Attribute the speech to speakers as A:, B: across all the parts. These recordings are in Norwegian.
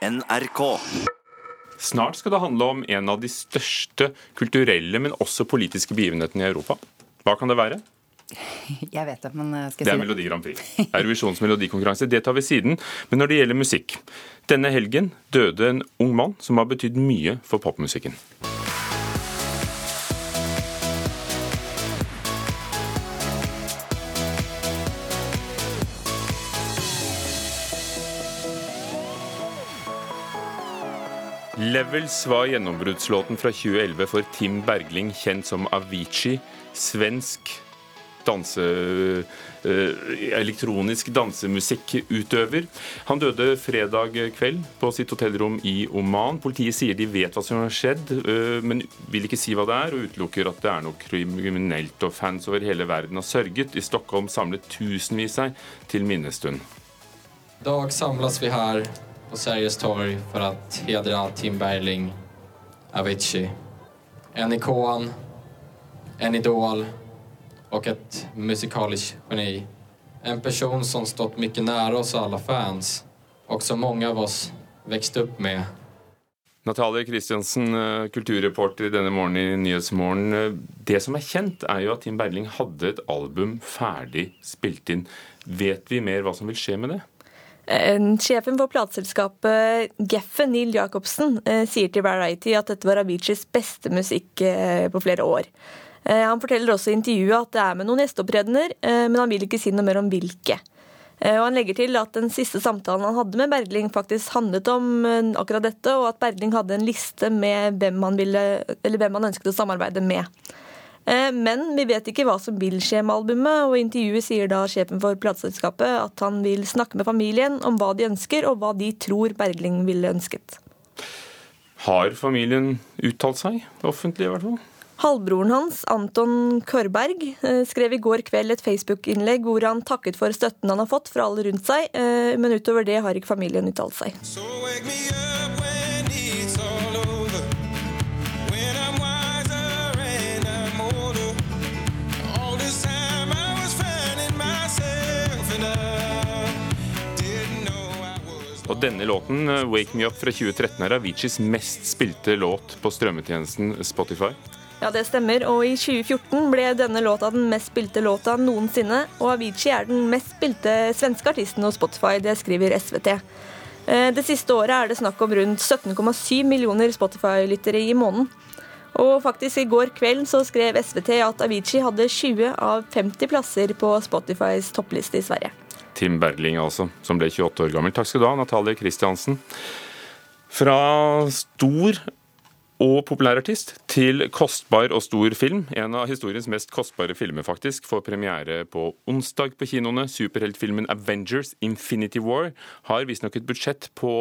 A: NRK.
B: Snart skal det handle om en av de største kulturelle, men også politiske begivenhetene i Europa. Hva kan det være?
C: Jeg vet det, men eh, skal
B: Det
C: jeg
B: er
C: si det?
B: Melodi Grand Prix. Eurovisjons melodikonkurranse. Det tar vi siden. Men når det gjelder musikk Denne helgen døde en ung mann som har betydd mye for popmusikken. Levels var gjennombruddslåten fra 2011 for Tim Bergling, kjent som Avicii. Svensk danse, eh, elektronisk dansemusikkutøver. Han døde fredag kveld på sitt hotellrom i Oman. Politiet sier de vet hva som har skjedd, eh, men vil ikke si hva det er, og utelukker at det er noe kriminelt. Og fans over hele verden har sørget. I Stockholm samlet tusenvis seg til minnestund.
D: I dag samles vi här på Sergels torg for att hedra Tim Bergling, Avicii. En ikon, en idol och ett musikaliskt geni. En person som stått mycket nära oss alla fans och som många av oss växt upp med.
B: Natalie Kristiansen, eh, kulturreporter denne morgenen i Nyhetsmorgen. Eh, Det som er kjent, er jo at Tim Berling hadde et album ferdig spilt inn. Vet vi mer hva som vil skje med det?
E: Eh, Sjefen for plateselskapet Geffen, Neil Jacobsen, eh, sier til Variety at dette var Aviciis beste musikk eh, på flere år. Han forteller også i intervjuet at det er med noen gjesteopptredener, men han vil ikke si noe mer om hvilke. Og Han legger til at den siste samtalen han hadde med Bergling faktisk handlet om akkurat dette, og at Bergling hadde en liste med hvem han, ville, hvem han ønsket å samarbeide med. Eh, Men vi vet ikke hva som vil skje med albumet, og i intervjuet sier da sjefen for plateselskapet at han vil snakke med familien om hva de ønsker, og hva de tror Bergling ville ønsket.
B: Har familien uttalt seg? Offentlig, i hvert fall.
E: Halvbroren hans, Anton Kørberg, eh, skrev i går kveld et Facebook-innlegg hvor han takket for støtten han har fått fra alle rundt seg, eh, men utover det har ikke familien uttalt seg.
F: So wake me
B: Og denne låten, eh, 'Wake Me Up' fra 2013, er Aviciis mest spilte låt på strømmetjenesten Spotify.
E: Ja, det stemmer, og i 2014 ble denne låta den mest spilte låta noensinne, og Avicii er den mest spilte svenske artisten hos Spotify, det skriver SVT. Eh, Det siste året er det snakk om rundt 17,7 millioner Spotify-lyttere i måneden. Og faktisk i går kveld så skrev SVT at Avicii hadde 20 av 50 plasser på Spotifys toppliste i Sverige.
B: Tim Bergling, altså, som ble 28 år gammel. Takk skal du ha, Natalie Kristiansen. Fra stor og populær artist til kostbar og stor film. En av historiens mest kostbare filmer, faktisk, får premiere på onsdag på kinoene. Superheltfilmen Avengers Infinity War har visstnok et budsjett på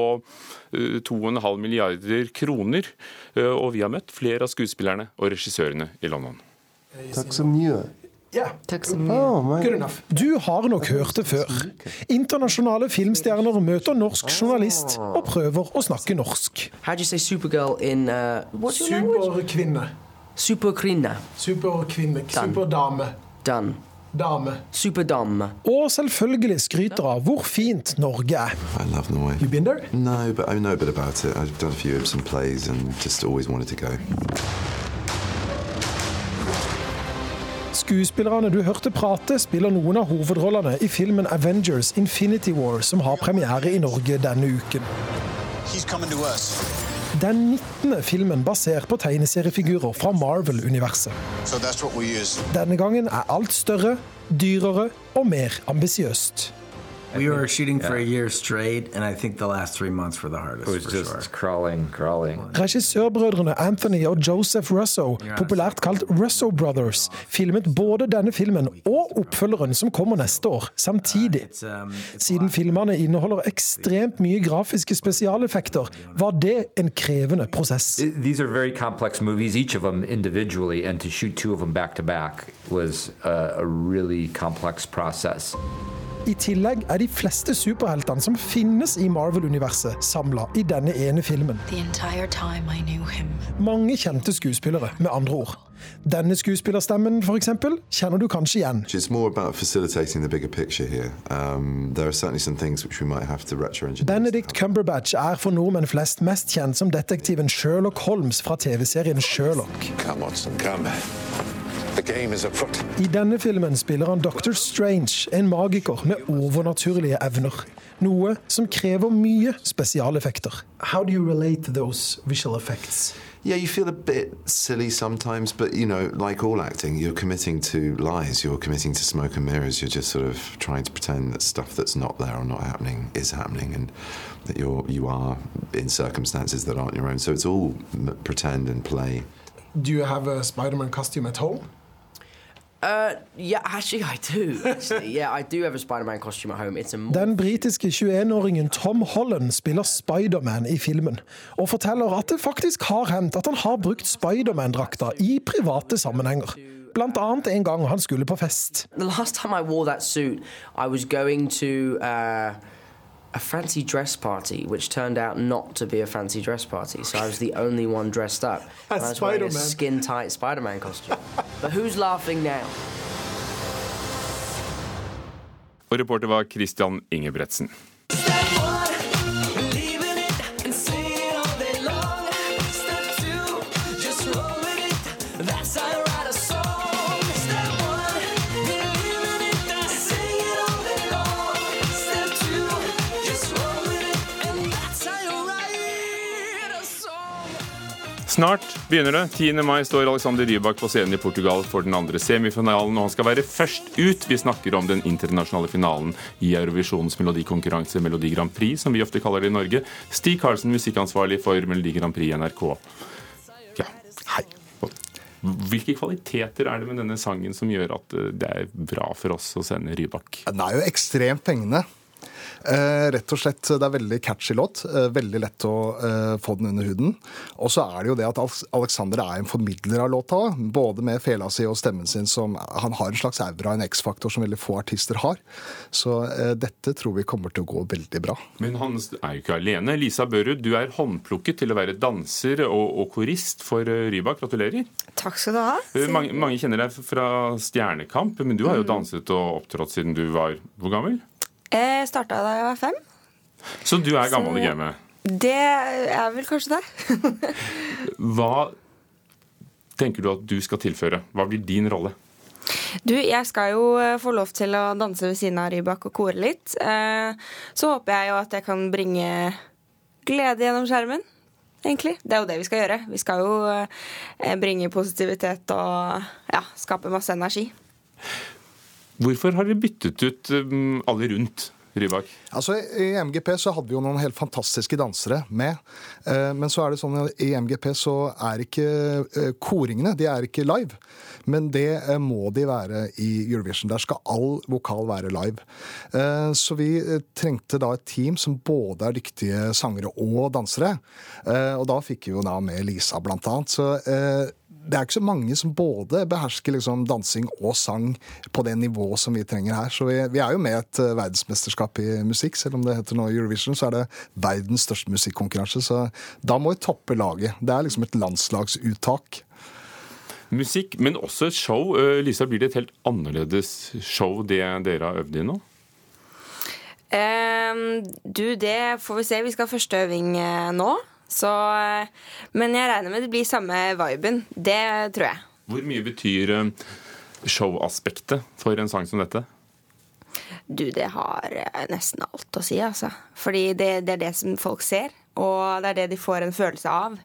B: eh, 2,5 milliarder kroner. Eh, Og vi har møtt flere av skuespillerne og regissørene i London.
G: Takk så mye.
H: Ja,
C: Takk så mye.
G: Oh.
H: Du har nok hørt det før. Internasjonale filmstjerner møter norsk journalist og prøver å snakke norsk.
I: How'd you say Supergirl in uh, what's your language?
H: Superkvinne.
I: Superkvinne.
H: Superkvinne. Superdame.
I: Done.
H: Dame.
I: Superdame.
H: Og selvfølgelig skryter av hvor fint Norge er.
G: I love Norway.
H: You been there?
G: No, but I know a bit about it. I've done a few Ibsen plays and just always wanted to go.
H: Skuespillerne du hørte prate, spiller noen av hovedrollene i filmen Avengers Infinity War, som har premiere i Norge denne uken. Den 19. filmen basert på tegneseriefigurer fra Marvel-universet. Denne gangen er alt større, dyrere og mer ambisiøst.
J: We were shooting for a year straight, and I think the last three months were the hardest.
K: It was
J: for
K: just
J: sure.
K: crawling, crawling.
H: Regissørbrødrene Anthony og Joseph Russo, populært kalt Russo Brothers, filmet både denne filmen og oppfølgeren som kommer neste år, samtidig.
J: Um,
H: Siden filmene inneholder ekstremt mye grafiske spesialeffekter, var det en krevende prosess.
K: These are very complex movies, each of them individually, and to shoot two of them back to back was a, a really complex process.
H: I tillegg er de fleste superheltene som finnes i Marvel-universet, samla i denne ene filmen. Mange kjente skuespillere, med andre ord. Denne skuespillerstemmen, for eksempel, kjenner du kanskje igjen.
G: Um.
H: Benedict Cumberbatch er for nordmenn flest mest kjent som detektiven Sherlock Holmes fra TV-serien Sherlock.
L: Come, Watson, come.
H: I denne filmen spiller han Dr. Strange, en magiker med overnaturlige evner. Noe som krever mye spesialeffekter. How do you relate to those visual effects?
G: Yeah, you feel a bit silly sometimes, but you know, like all acting, you're committing to lies, you're committing to smoke and mirrors, you're just sort of trying to pretend that stuff that's not there or not happening is happening and that you're you are in circumstances that aren't your own. So it's all pretend and play.
H: Do you have a Spider-Man costume at home?
I: Uh, yeah, actually, I do. Actually, yeah, I do have a Spider-Man costume at home. It's a
H: Den britiske 21-åringen Tom Holland spiller Spiderman i filmen, og forteller at det faktisk har hendt at han har brukt Spiderman-drakta i private sammenhenger. Blant annet en gang han skulle på fest.
I: The last time I wore that suit, I was going to uh, a fancy dress party, which turned out not to be a fancy dress party. So I was the only one dressed up. I was wearing a skin-tight Spider-Man costume. but who's laughing now?
B: Og reporter var Christian Ingebretsen. Snart begynner det. 10. mai står Alexander Rybak på scenen i Portugal for den andre semifinalen, og han skal være først ut. Vi snakker om den internasjonale finalen i Eurovisjonens melodikonkurranse Melodi Grand Prix, som vi ofte kaller det i Norge. Stig Karlsen, musikkansvarlig for Melodi Grand Prix NRK. Ja, hei. Hvilke kvaliteter er det med denne sangen som gjør at eh, det er bra for oss å sende Rybak?
M: Den er jo ekstremt fengende. Eh, rett og slett, Det er veldig catchy låt. Eh, veldig lett å eh, få den under huden. Og så er det jo det at Alexander er en formidler av låta. Både med fela si og stemmen sin. som Han har en slags aura, en X-faktor, som veldig få artister har. Så eh, dette tror vi kommer til å gå veldig bra.
B: Men han er jo ikke alene. Lisa Børud, du er håndplukket til å være danser og, og korist for Rybak. Gratulerer.
N: Takk skal du ha.
B: Mange, mange kjenner deg fra Stjernekamp, men du har jo danset og opptrådt siden du var hvor gammel?
N: Jeg starta da jeg var fem.
B: Så du er gammel i gamet.
N: Det er vel kanskje det.
B: Hva tenker du at du skal tilføre? Hva blir din rolle?
N: Du, jeg skal jo eh, få lov til å danse ved siden av Rybak og kore litt. Eh, Så håper jeg jo at jeg kan bringe glede gjennom skjermen. Egentlig. Det er jo det vi skal gjøre. Vi skal jo eh, bringe positivitet og ja, skape masse energi.
M: Hvorfor har dere byttet ut um, alle rundt Rybak? Altså, I MGP så hadde vi jo noen helt fantastiske dansere med. Eh, Men så er det sånn at i MGP så er ikke eh, koringene de er ikke live. Men det eh, må de være i Eurovision. Der skal all vokal være live. Så vi trengte da et team som både er dyktige sangere og dansere. Og da fikk vi jo da med Lisa, blant annet. Så det er ikke så mange som både behersker liksom dansing og sang på det nivået som vi trenger her. Så vi, vi er jo med et eh, verdensmesterskap i musikk, selv om det heter nå Eurovision, så er det verdens største musikkonkurranse. Så da må vi toppe laget. Det er liksom et landslagsuttak.
B: Musikk, men også et show. Eh, Lisa, blir det et helt annerledes show det dere har øvd i nå?
N: Um, du, det får vi se. Vi skal ha første øving eh, nå. Så, eh, men jeg regner med det blir samme viben. Det tror jeg.
B: Hvor mye betyr eh, showaspektet for en sang som dette?
N: Du, det har eh, nesten alt å si, altså. Fordi det, det er det som folk ser. Og det er det de får en følelse av.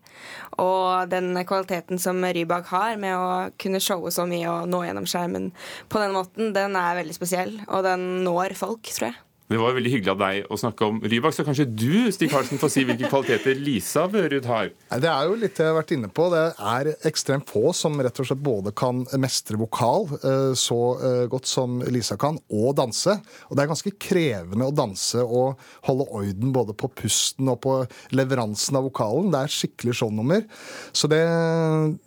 N: Og den kvaliteten som Rybak har med å kunne showe så mye og nå gjennom skjermen på den måten, den er veldig spesiell. Og den når folk, tror jeg.
B: Det var veldig hyggelig av deg å snakke om Rybak, så kanskje du Stig Karlsen, får si hvilke kvaliteter Lisa Børud har?
M: Det er jo litt jeg har vært inne på. Det er ekstremt få som rett og slett både kan mestre vokal eh, så eh, godt som Lisa kan, og danse. Og det er ganske krevende å danse og holde orden både på pusten og på leveransen av vokalen. Det er skikkelig shownummer. Så det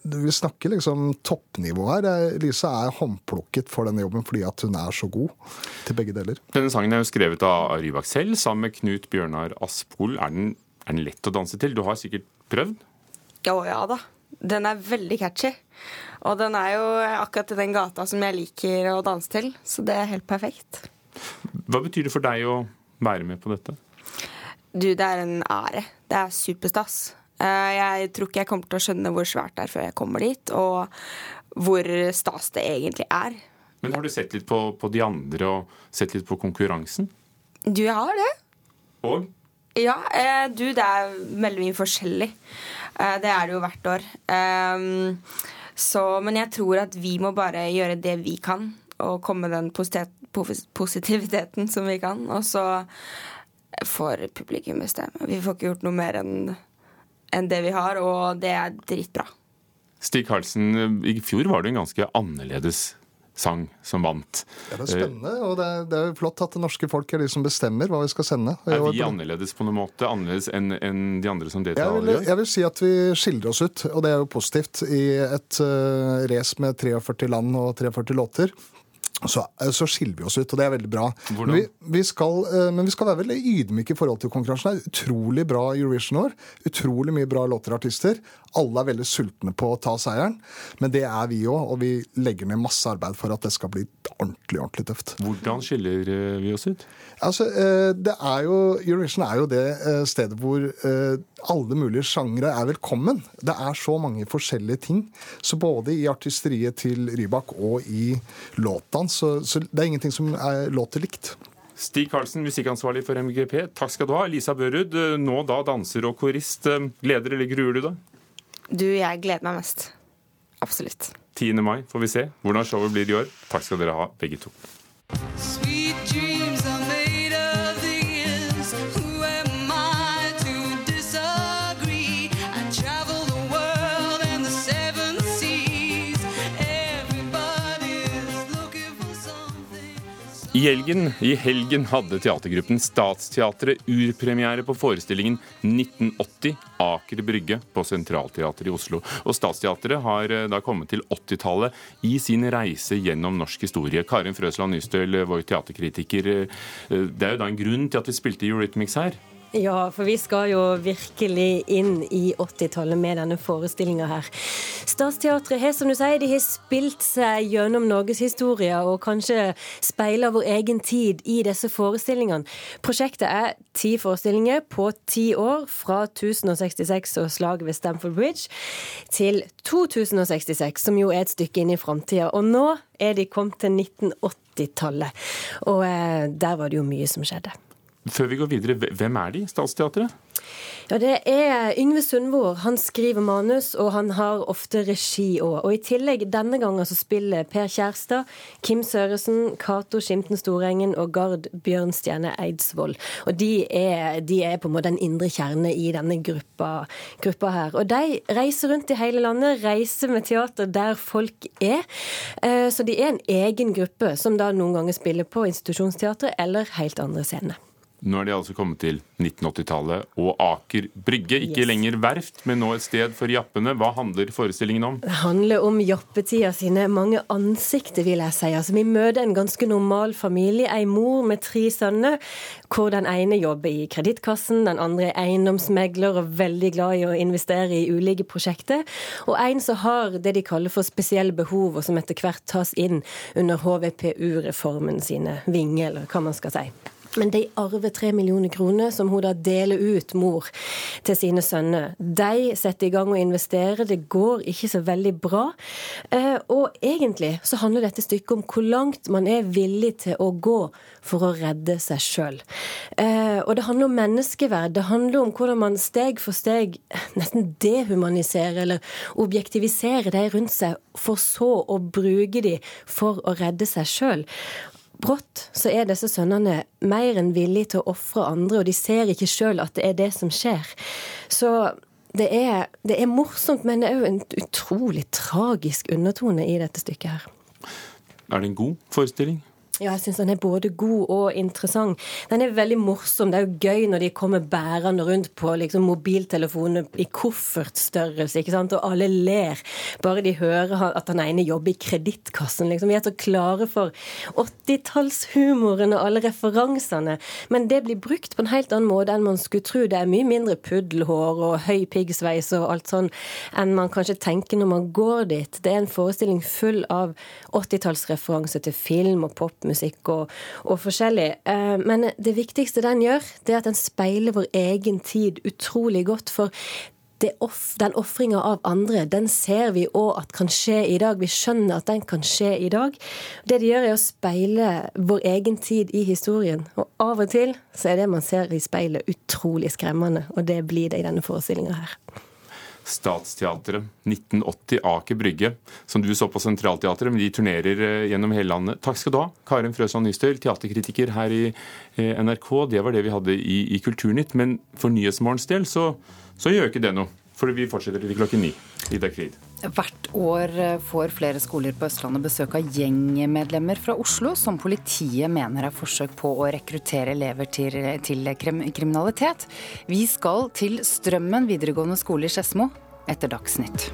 M: Vi snakker liksom toppnivå her. Lisa er håndplukket for denne jobben fordi at hun er så god til begge deler.
B: Denne sangen er jo skrevet av Rybak selv, sammen med Knut Bjørnar Aspol. Er den, er den lett å danse til? Du har sikkert prøvd?
N: Å ja da. Den er veldig catchy. Og den er jo akkurat i den gata som jeg liker å danse til, så det er helt perfekt.
B: Hva betyr det for deg å være med på dette?
N: Du, det er en ære. Det er superstas. Eh, Jeg tror ikke jeg kommer til å skjønne hvor svært det er før jeg kommer dit, og hvor stas det egentlig er.
B: Men Har du sett litt på, på de andre og sett litt på konkurransen?
N: Du, jeg har det.
B: Og?
N: Ja, eh, du, det er veldig mye forskjellig. Eh, det er det jo hvert år. Ehm, så, men jeg tror at vi må bare gjøre det vi kan, og komme med den positiviteten som vi kan. Og så får publikum bestemme. Vi får ikke gjort noe mer enn enn det vi har, og det er dritbra.
B: Stig Karlsen, i fjor var det en ganske annerledes sang som vant.
M: Ja, det er spennende, og det er, det er flott at det norske folk er de som bestemmer hva vi skal sende.
B: Er vi annerledes på noen måte? Annerledes enn en de andre som deltar?
M: Jeg vil, jeg vil si at vi skiller oss ut, og det er jo positivt. I et uh, race med 43 land og 43 låter. Så, eh, så skiller vi oss ut, og det er veldig bra. Vi, vi skal, eh, men vi skal være veldig ydmyke i forhold til konkurransen. Det er utrolig bra Eurovision år. Utrolig mye bra låter og artister. Alle er veldig sultne på å ta seieren, men det er vi òg. Og vi legger ned masse arbeid for at det skal bli ordentlig ordentlig tøft.
B: Hvordan skiller eh, vi oss ut?
M: Altså, det er jo, Eurovision er jo det stedet hvor alle mulige sjangre er velkommen. Det er så mange forskjellige ting. Så både i artisteriet til Rybak og i låtene, så, så det er ingenting som er låter likt.
B: Stig Karlsen, musikkansvarlig for MGP, takk skal du ha. Lisa Børud, eh, nå da danser og korist. Eh, Gleder eller gruer du deg?
N: Du, jeg gleder meg mest. Absolutt.
B: 10. mai får vi se hvordan showet blir i år. Takk skal dere ha, begge to.
F: I
B: helgen, I helgen hadde teatergruppen Statsteatret urpremiere på forestillingen 1980 Aker Brygge på Sentralteatret i Oslo. Og Statsteatret har eh, da kommet til 80-tallet i sin reise gjennom norsk historie. Karin Frøsland Nystøl, vår teaterkritiker. eh, Det er jo da en grunn til at vi spilte Eurythmics her.
O: Ja, for vi skal jo virkelig inn i 80-tallet med denne forestillinga her. Statsteatret har, som du sier, de har spilt seg gjennom norgeshistorie og kanskje speiler vår egen tid i disse forestillingene. Prosjektet er ti forestillinger på ti år, fra 1066 og slaget ved Stamford Bridge til 2066, som jo er et stykke inn i framtida. Og nå er de kommet til 1980-tallet, og eh, der var det jo mye som skjedde.
B: Før vi går videre, hvem er de, Statsteatret?
O: Ja, Det er Yngve Sundvor. Han skriver manus, og han har ofte regi òg. Og i tillegg denne gangen så spiller Per Kjærstad, Kim Søresen, Cato Skimten Storengen og Gard Bjørnstjerne Eidsvoll. Og de er, de er på en måte den indre kjerne i denne gruppa, gruppa her. Og de reiser rundt i hele landet, reiser med teater der folk er. Eh, Så de er en egen gruppe som da noen ganger spiller på institusjonsteatret eller helt andre scener.
B: Nå er de altså kommet til 1980-tallet og Aker Brygge. Ikke
O: Yes.
B: lenger verft, men nå et sted for jappene. Hva handler forestillingen om?
O: Det handler om jappetida sine mange ansikter, vil jeg si. Altså, vi møter en ganske normal familie. Ei mor med tre sønner, hvor den ene jobber i Kredittkassen, den andre er eiendomsmegler og veldig glad i å investere i ulike prosjekter. Og en som har det de kaller for spesielle behov, og som etter hvert tas inn under HVPU-reformen sine vinger, eller hva man skal si. Men de arver tre millioner kroner som hun da deler ut, mor, til sine sønner. De setter i gang å investere. Det går ikke så veldig bra. Eh, og egentlig så handler dette stykket om hvor langt man er villig til å gå for å redde seg sjøl. Eh, og det handler om menneskeverd. Det handler om hvordan man steg for steg nesten dehumaniserer eller objektiviserer de rundt seg, for så å bruke de for å redde seg sjøl. Brått så er disse sønnene mer enn villige til å ofre andre, og de ser ikke sjøl at det er det som skjer. Så det er, det er morsomt, men det er jo en utrolig tragisk undertone i dette stykket her.
B: Er det en god forestilling?
O: Ja, jeg syns den er både god og interessant. Den er veldig morsom. Det er jo gøy når de kommer bærende rundt på liksom, mobiltelefonene i koffertstørrelse, ikke sant? og alle ler. Bare de hører at han ene jobber i Kredittkassen. Liksom. Vi er så klare for 80-tallshumoren og alle referansene. Men det blir brukt på en helt annen måte enn man skulle tro. Det er mye mindre puddelhår og høy piggsveis og alt sånn enn man kanskje tenker når man går dit. Det er en forestilling full av 80-tallsreferanse til film og pop musikk og, og forskjellig. Eh, men det viktigste den gjør, det er at den speiler vår egen tid utrolig godt. For off, den ofringa av andre, den ser vi òg at kan skje i dag. Vi skjønner at den kan skje i dag. Det de gjør, er å speile vår egen tid i historien. Og av og til så er det man ser i speilet, utrolig skremmende. Og det blir det i denne forestillinga her.
B: Statsteatret 1980 Aker Brygge, som du så på Sentralteatret, men de turnerer eh, gjennom hele landet. Takk skal du ha, Karin Frøsland Nystøl, teaterkritiker her i eh, NRK. Det var det vi hadde i, i Kulturnytt. Men for Nyhetsmorgens del så, så gjør ikke det noe. For vi fortsetter til klokken ni. Ida Krid.
C: Hvert år eh, får flere skoler på Østlandet besøk av gjengmedlemmer fra Oslo, som politiet mener er forsøk på å rekruttere elever til, til kriminalitet. Vi skal til Strømmen videregående skole i Skedsmo etter Dagsnytt.